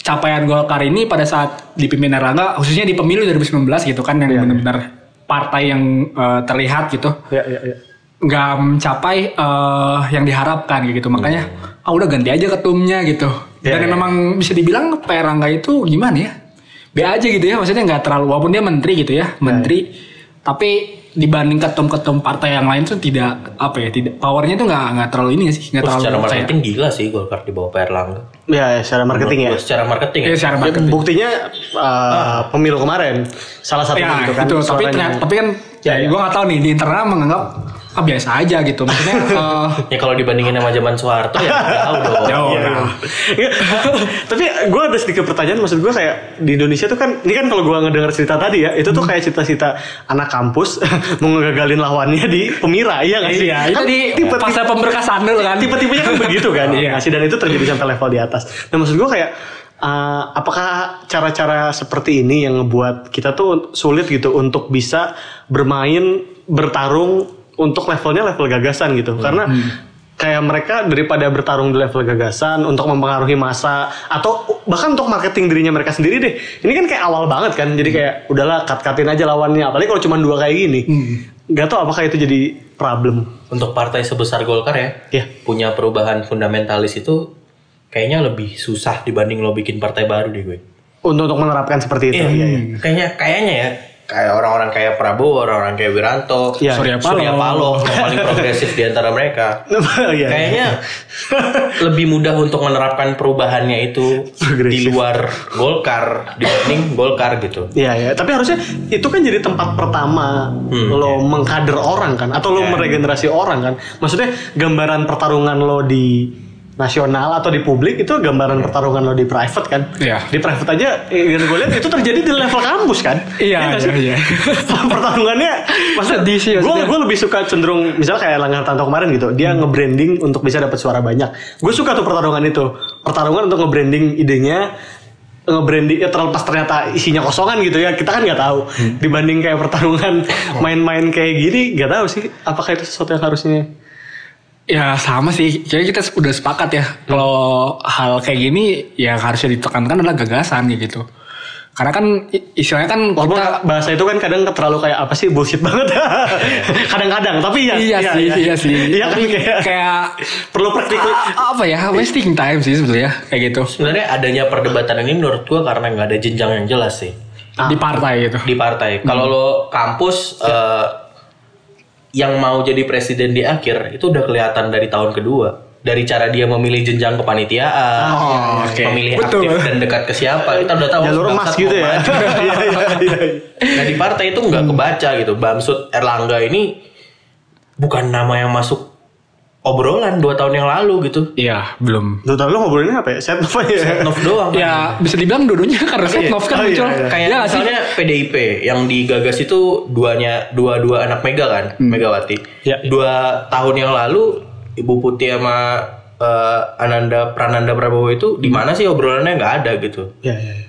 capaian Golkar ini pada saat dipimpin Erlangga khususnya di pemilu 2019 gitu kan yang benar-benar partai yang eh, terlihat gitu. Iya, iya, iya. nggak mencapai eh, yang diharapkan gitu. Makanya ah udah ganti aja ketumnya gitu. Ya, dan ya. memang bisa dibilang Pak Erlangga itu gimana ya? B aja gitu ya maksudnya nggak terlalu walaupun dia menteri gitu ya menteri tapi dibanding ketum-ketum partai yang lain tuh tidak apa ya tidak powernya tuh nggak nggak terlalu ini sih nggak Oh, terlalu secara marketing gila sih Golkar di bawah Pak Erlangga. Ya, ya, secara marketing ya. Menurut gua Secara marketing. Iya, ya. secara Ya, marketing. buktinya uh, pemilu kemarin salah satu ya gitu kan. gitu tapi ternyata tapi kan Ya, ya, ya. gue nggak tahu nih di internal menganggap ah biasa aja gitu maksudnya *laughs* eh, Ya kalau dibandingin sama zaman Soeharto ya jauh dong. *laughs* Jauh. Iya, nah. iya. *laughs* Tapi gue ada sedikit pertanyaan maksud gue kayak di Indonesia tuh kan ini kan kalau gue ngedenger cerita tadi ya itu tuh kayak cita-cita anak kampus mau ngegagalin lawannya di pemira iya nggak sih? Iya, itu Kan di tipe- fase pemberkasan dulu kan. tipe-tipenya kan begitu kan Iya. iya. sih dan itu terjadi sampai level di atas. Nah maksud gue kayak uh, apakah cara-cara seperti ini yang ngebuat kita tuh sulit gitu untuk bisa bermain bertarung untuk levelnya level gagasan gitu? Karena kayak mereka daripada bertarung di level gagasan untuk mempengaruhi masa atau bahkan untuk marketing dirinya mereka sendiri deh. Ini kan kayak awal banget kan jadi kayak udahlah cut-cutin aja lawannya. Apalagi kalau cuma dua kayak gini. Nggak tahu apakah itu jadi problem. Untuk partai sebesar Golkar ya, Iya. punya perubahan fundamentalis itu kayaknya lebih susah dibanding lo bikin partai baru deh gue. untuk untuk menerapkan seperti itu Iya, iya, iya. Kayaknya kayaknya ya kayak orang-orang kayak Prabowo, orang-orang kayak Wiranto, Iya. Surya Paloh. Surya Paloh *laughs* yang paling progresif di antara mereka. *laughs* Iya. Kayaknya *laughs* lebih mudah untuk menerapkan perubahannya itu di Progresif. luar Golkar dibanding Golkar gitu. Iya ya, tapi harusnya itu kan jadi tempat pertama Hmm, lo mengkader orang kan, atau lo Iya. meregenerasi orang kan. Maksudnya gambaran pertarungan lo di nasional atau di publik itu gambaran pertarungan lo di private kan. Iya. Di private aja, yang gue lihat itu terjadi di level kampus kan. Iya, sih? iya, iya. *laughs* Pertarungannya, maksudnya sih, gue gue lebih suka cenderung misalnya kayak Langgar Tanto kemarin gitu, dia nge-branding untuk bisa dapat suara banyak. Gue suka tuh pertarungan itu, pertarungan untuk nge-branding idenya nge-branding ya terlepas ternyata isinya kosongan gitu ya kita kan nggak tahu dibanding kayak pertarungan *laughs* main-main kayak gini nggak tahu sih apakah itu sesuatu yang harusnya Ya sama sih, kayaknya kita udah sepakat ya kalau hal kayak gini ya harusnya ditekankan adalah gagasan ya gitu. Karena kan istilahnya kan walaupun kita bahasa itu kan kadang terlalu kayak apa sih bullshit banget *laughs* kadang-kadang tapi ya iya, sih, iya sih. iya *laughs* kan Tapi kayak, kayak perlu praktikal a- apa ya wasting time sih sebetulnya kayak gitu Sebenarnya adanya perdebatan ini menurut gua karena nggak ada jenjang yang jelas sih di partai gitu. di partai. Kalau lo kampus eh, yang mau jadi presiden di akhir itu udah kelihatan dari tahun kedua. dari cara dia memilih jenjang kepanitiaan, Oh, oke. memilih Betul. aktif dan dekat ke siapa, kita udah tahu. Jalur emas gitu ya. *laughs* Iya iya iya. Nah di partai itu nggak kebaca gitu. Bamsud Erlangga ini bukan nama yang masuk obrolan dua tahun yang lalu gitu. Iya, belum. Tuh, lu ngobrolinnya apa ya? Set apa ya? Nov doang. kan. Ya bisa dibilang dua-duanya *laughs* karena Setnov kan Oh, iya, muncul. iya. Kayak Iya nggak sih? misalnya PDIP yang digagas itu duanya dua dua anak Mega kan, Megawati. Ya. Dua tahun yang lalu Ibu Putih sama eh, Ananda Prananda Prabowo itu di mana sih obrolannya nggak ada gitu. Iya iya. iya.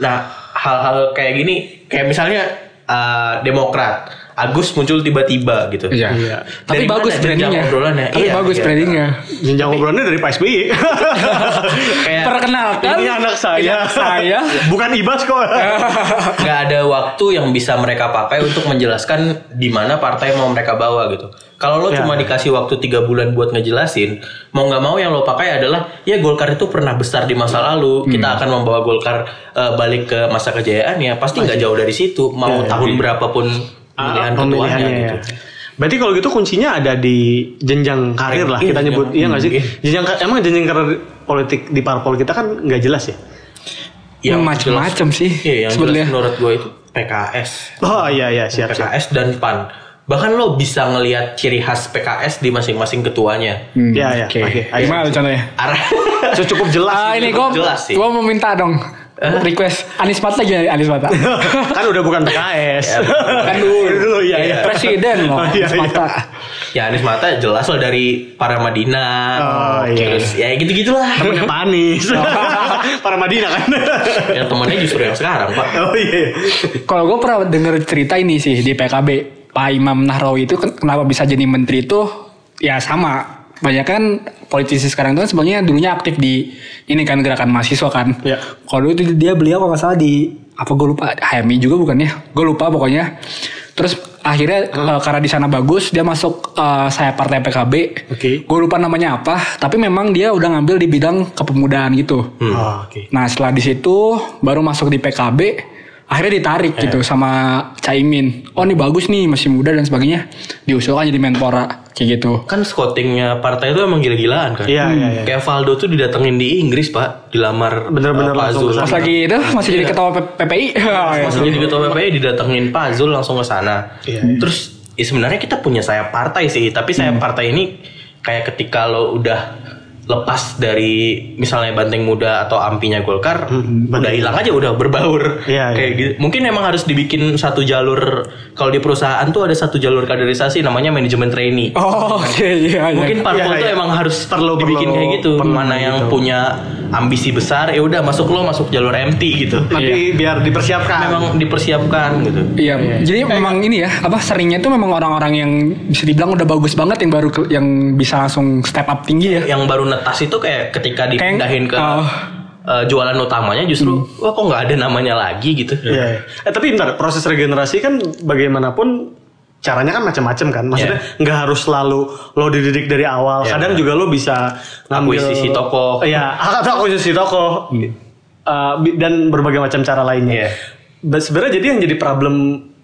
Nah hal-hal kayak gini, kayak misalnya eh, Demokrat, Agus muncul tiba-tiba gitu. Iya. Iya. Tapi Dari bagus mana jenjang brandingnya. obrolannya? Tapi Iya, bagus iya. brandingnya. Jenjang obrolannya dari Pak SBY. *laughs* Kayak Perkenalkan. Ini anak saya. Anak saya. Bukan Ibas kok. *laughs* nggak ada waktu yang bisa mereka pakai untuk menjelaskan di mana partai mau mereka bawa gitu. Kalau lo Ya. cuma dikasih waktu tiga bulan buat ngejelasin, mau nggak mau yang lo pakai adalah ya Golkar itu pernah besar di masa lalu, Hmm. kita akan membawa Golkar eh, balik ke masa kejayaannya, pasti nggak jauh dari situ. Mau Ya, tahun berapapun pemilihan ketuanya Pemilihannya gitu. ya. Berarti kalau gitu kuncinya ada di jenjang karir lah kita Iya, nyebut. Iya nggak sih? iya. Jenjang emang jenjang karir politik di parpol kita kan nggak jelas ya? Yang macem-macem jelas- sih Iya, yang jelas sebenarnya. menurut gue itu PKS. Oh iya iya siap siap. PKS dan PAN. Bahkan lo bisa ngelihat ciri khas PKS di masing-masing ketuanya. Hmm, Iya, iya. Oke. Oke, ayo. Gimana contohnya? Arah cukup jelas. Ah ini gue jelas sih. gue mau minta dong *laughs* request Anies Mata gimana Anies Mata? *laughs* kan udah bukan PKS. *laughs* kan dulu, dulu iya iya. presiden loh Oh, iya, Anies iya. Mata. Ya Anies Mata jelas lah dari para Madinah. Oh, iya. Terus ya gitu-gitulah. Temennya Pak Anies. Para Madinah kan. yang temennya justru yang sekarang, Pak. oh iya. Kalau gue pernah denger cerita ini sih di PKB Pak Imam Nahrawi itu ken- kenapa bisa jadi menteri itu ya sama banyak kan politisi sekarang itu kan sebenarnya dulunya aktif di ini kan gerakan mahasiswa kan. Ya. Kalau dulu itu dia beliau kalau nggak salah di apa gue lupa HMI juga bukan ya? Gue lupa pokoknya. Terus akhirnya eh, karena di sana bagus dia masuk eh, saya partai PKB. Oke. Gue lupa namanya apa, tapi memang dia udah ngambil di bidang kepemudaan gitu. Oh, oke. Nah setelah di situ baru masuk di PKB, akhirnya ditarik Eh. gitu sama Caimin. Oh ini bagus nih masih muda dan sebagainya. Diusulkan jadi Menpora kayak gitu. Kan scoutingnya partai itu emang gila-gilaan kan. Iya, iya, iya. Kayak Valdo tuh didatengin di Inggris, Pak. Dilamar Bener-bener eh, Pak langsung Zul. ke sana. Pas lagi itu masih jadi ketua PPI. Masih jadi ketua PPI didatengin Pak Zul langsung ke sana. Iya, Terus ya sebenarnya kita punya sayap partai sih, tapi sayap Hmm. partai ini kayak ketika lo udah lepas dari misalnya banteng muda atau ampinya Golkar, udah hilang aja, udah berbaur. Hmm, Iya, kayak iya. gitu. Mungkin emang harus dibikin satu jalur kalau di perusahaan tuh ada satu jalur kaderisasi namanya manajemen trainee. Oh oke iya iya. Mungkin parpol Iya, tuh iya. emang harus Perlu- dibikin perlu- kayak gitu. perlu Mana yang gitu. punya ambisi besar, ya udah masuk lo masuk jalur MT gitu. Tapi biar dipersiapkan. Memang dipersiapkan gitu. Iya, jadi memang ini ya, apa seringnya itu memang orang-orang yang bisa dibilang udah bagus banget yang baru ke- yang bisa langsung step up tinggi ya. Yang baru netas itu kayak ketika dipindahin ke oh. eh, jualan utamanya justru wah kok nggak ada namanya lagi gitu. Iya. iya. Eh tapi bentar, proses regenerasi kan bagaimanapun caranya kan macam-macam kan. Maksudnya nggak harus selalu lo dididik dari awal. Iya, Kadang benar. juga lo bisa ngambil Akuisisi tokoh. Iya, *laughs* atau akuisisi tokoh. Eh, bi- dan berbagai macam cara lainnya. Iya. Ba- Sebenarnya jadi yang jadi problem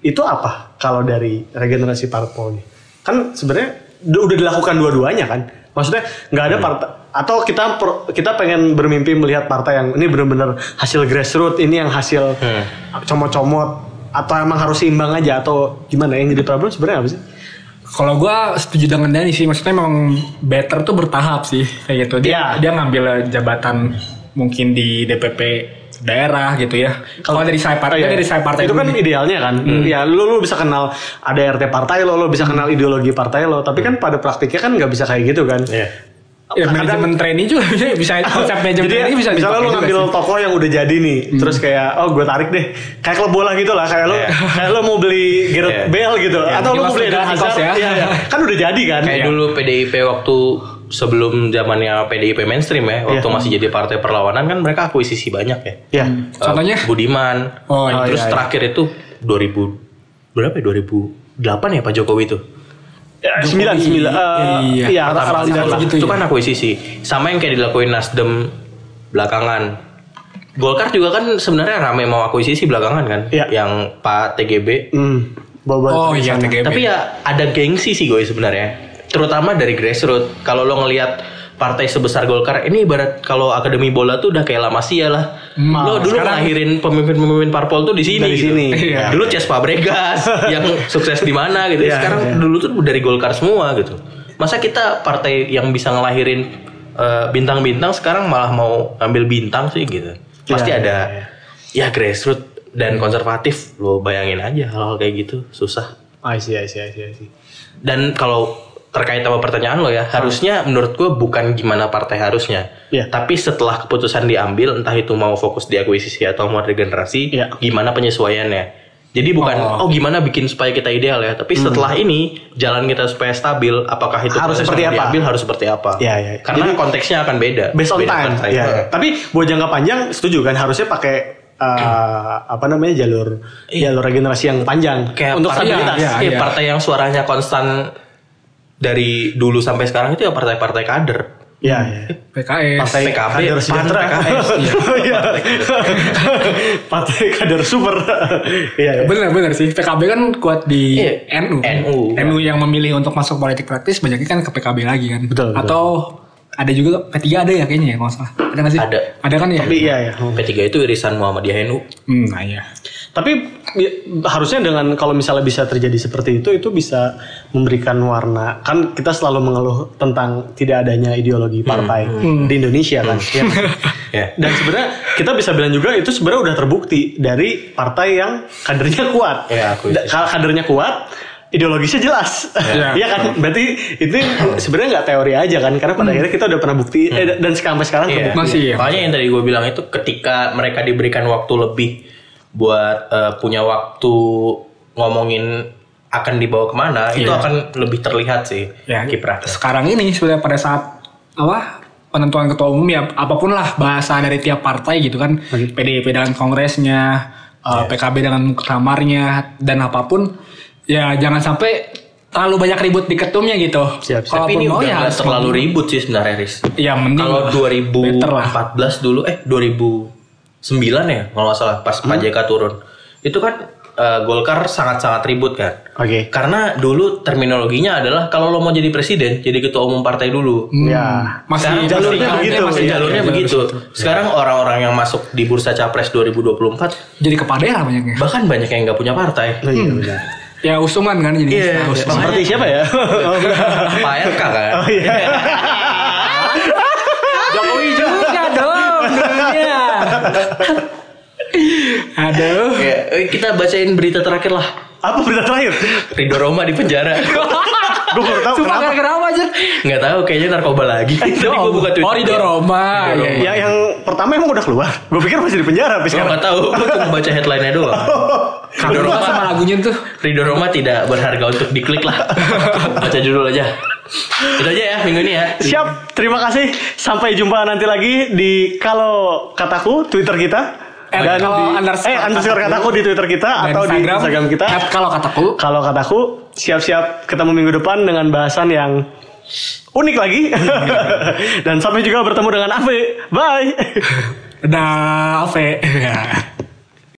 itu apa kalau dari regenerasi parpol ini? Kan sebenarnya udah dilakukan dua-duanya kan. Maksudnya nggak Hmm. ada partai atau kita kita pengen bermimpi melihat partai yang ini benar-benar hasil grassroots, ini yang hasil Hmm. comot-comot atau emang harus seimbang aja atau gimana yang jadi problem sebenarnya apa sih? Kalau gua setuju dengan Dani sih, maksudnya memang better tuh bertahap sih kayak gitu. Dia Iya. dia ngambil jabatan mungkin di DPP daerah gitu ya. Kalau dari saya partai, Oh, iya. dari saya partai itu kan idealnya kan. Ya lu lu bisa kenal ada RT partai lo, lo bisa kenal ideologi partai lo, tapi kan pada praktiknya kan nggak bisa kayak gitu kan. Iya. Ya, Kadang- manajemen trainee juga bisa bisa *laughs* konsep manajemen Jadi trainee bisa misalnya lu ngambil sih. Hmm. toko yang udah jadi nih, terus kayak oh gue tarik deh, kayak klub bola gitu lah, kayak lu Iya. kayak lu mau beli Gareth Iya. Bale gitu, Iya, atau lu mau beli Eden Hazard, ya. iya, iya. kan udah jadi kan. Kayak dulu PDIP waktu sebelum zamannya PDIP mainstream ya, waktu Iya. masih jadi partai perlawanan kan mereka akuisisi banyak ya. Ya. Hmm. Eh, Contohnya? Budiman. Oh, iya, terus iya. terakhir itu 2000 berapa ya? 2008 ya Pak Jokowi itu. Ya, sembilan sembilan. eh, Iya. Iya, lah. gitu itu ya. kan akuisisi. Sama yang kayak dilakuin Nasdem belakangan. Golkar juga kan sebenarnya rame mau akuisisi belakangan kan, Iya. yang Pak TGB. Hmm. Bawa Oh iya TGB. Tapi ya ada gengsi sih gue sebenarnya. Terutama dari grassroots. Kalau lo ngelihat partai sebesar Golkar ini ibarat kalau akademi bola tuh udah kayak La Masia lah. Hmm, Lo dulu sekarang- ngelahirin pemimpin-pemimpin parpol tuh di sini. Dari gitu. sini. Iya. Dulu Ces Fabregas *laughs* yang sukses di mana gitu. Iya, Sekarang iya. dulu tuh dari Golkar semua gitu. Masa kita partai yang bisa ngelahirin eh, bintang-bintang sekarang malah mau ambil bintang sih gitu. Pasti Iya, ada iya, ya grassroots dan konservatif. Lo bayangin aja hal-hal kayak gitu susah. I see, I see, I see, I see. Dan kalau terkait sama pertanyaan lo ya, harusnya menurut gue bukan gimana partai harusnya, Iya. tapi setelah keputusan diambil, entah itu mau fokus di akuisisi atau mau regenerasi, Iya. gimana penyesuaiannya. Jadi bukan oh. gimana bikin supaya kita ideal ya, tapi setelah ini jalan kita supaya stabil, apakah itu Hmm. Harus seperti apa? diambil harus seperti apa? Iya, iya. Karena Jadi- konteksnya akan beda. Based on Beda time. Iya. Heeh. Tapi buat jangka panjang setuju kan harusnya pakai *clears throat* eh, apa namanya jalur jalur regenerasi yang panjang Kayak untuk partai- stabilitas. iya, Iya, iya. partai yang suaranya konstan dari dulu sampai sekarang itu ya partai-partai kader. Iya, iya. PKS. Partai PKB, kader sejahtera. PKS, *laughs* iya. Iya. Partai kader super. *laughs* Iya, iya. Bener-bener sih PKB kan kuat di Iya. NU. NU. NU yang memilih untuk masuk politik praktis banyaknya kan ke PKB lagi kan. Betul, betul. Atau ada juga P3 ada ya kayaknya ya kalau nggak salah. Ada nggak sih? Ada. Ada kan ya? Tapi iya, iya. P3 itu irisan Muhammadiyah NU. Hmm, nah iya. Tapi ya, harusnya dengan kalau misalnya bisa terjadi seperti itu itu bisa memberikan warna. Kan kita selalu mengeluh tentang tidak adanya ideologi partai di Indonesia kan. Ya. *laughs* Ya. Dan sebenarnya kita bisa bilang juga itu sebenarnya udah terbukti dari partai yang kadernya kuat. Ya, aku Kalau kadernya kuat, ideologisnya jelas. Ya. Iya *laughs* kan? Berarti itu sebenarnya nggak teori aja kan? Karena pada akhirnya kita udah pernah bukti eh, dan sampai sekarang Iya. terbukti. Masih ya. Makanya yang tadi gue bilang itu ketika mereka diberikan waktu lebih buat eh, punya waktu ngomongin akan dibawa ke mana, itu Iya. akan lebih terlihat sih Ya, kiprahnya. sekarang ini sebenarnya pada saat apa penentuan ketua umum ya apa pun lah bahasa dari tiap partai gitu kan PDIP dengan kongresnya eh, PKB dengan muktamarnya dan apa pun ya jangan sampai terlalu banyak ribut di ketumnya gitu Siap, siap. Tapi ini mau udah ya terlalu ribut sih sebenarnya Riz. ya mending Kalau better lah 2014 dulu, eh 2009 ya kalau nggak salah pas Hmm. Pak JK turun, itu kan eh, Golkar sangat-sangat ribut kan. Oke. Karena dulu terminologinya adalah kalau lo mau jadi presiden, jadi ketua umum partai dulu. Hmm, Ya. masih Sekarang jalurnya masih- begitu, masih iya, jalurnya jalur begitu. situ. Sekarang orang-orang yang masuk di bursa capres 2024 jadi kepala daerah banyaknya bahkan banyak yang nggak punya partai. Oh, iya, benar. ya usungan kan jadi Iya, Nah, usungan. Seperti siapa ya? Pak RK kan. Oh iya. *laughs* Jokowi juga dulunya *laughs* aduh Ya, kita bacain berita terakhir lah. Apa berita terakhir? Ridho Roma di penjara. *laughs* Gue baru tahu Sumpah kenapa. gara-gara apa aja Nggak tahu kayaknya narkoba lagi. *laughs* Tadi gue buka Twitter. Oh Ridho Roma Ridho Iya, Roma. iya. Ya yang pertama emang udah keluar. Gue pikir masih di penjara tapi Gue sekarang. nggak tahu. Gue cuma baca headline-nya doang. Ridho Roma, sama lagunya tuh Ridho Roma tidak berharga untuk diklik lah. Baca judul aja. Itu aja ya minggu ini ya. Siap, terima kasih. Sampai jumpa nanti lagi di kalau kataku Twitter kita. Eh, kalau di, underscore eh, underscore kataku di Twitter kita Dan atau di Instagram kita. kalau kataku Kalau kataku siap-siap ketemu minggu depan dengan bahasan yang unik lagi. *laughs* Dan sampai juga bertemu dengan Ave. Bye. *laughs* Nah, Ave. *laughs*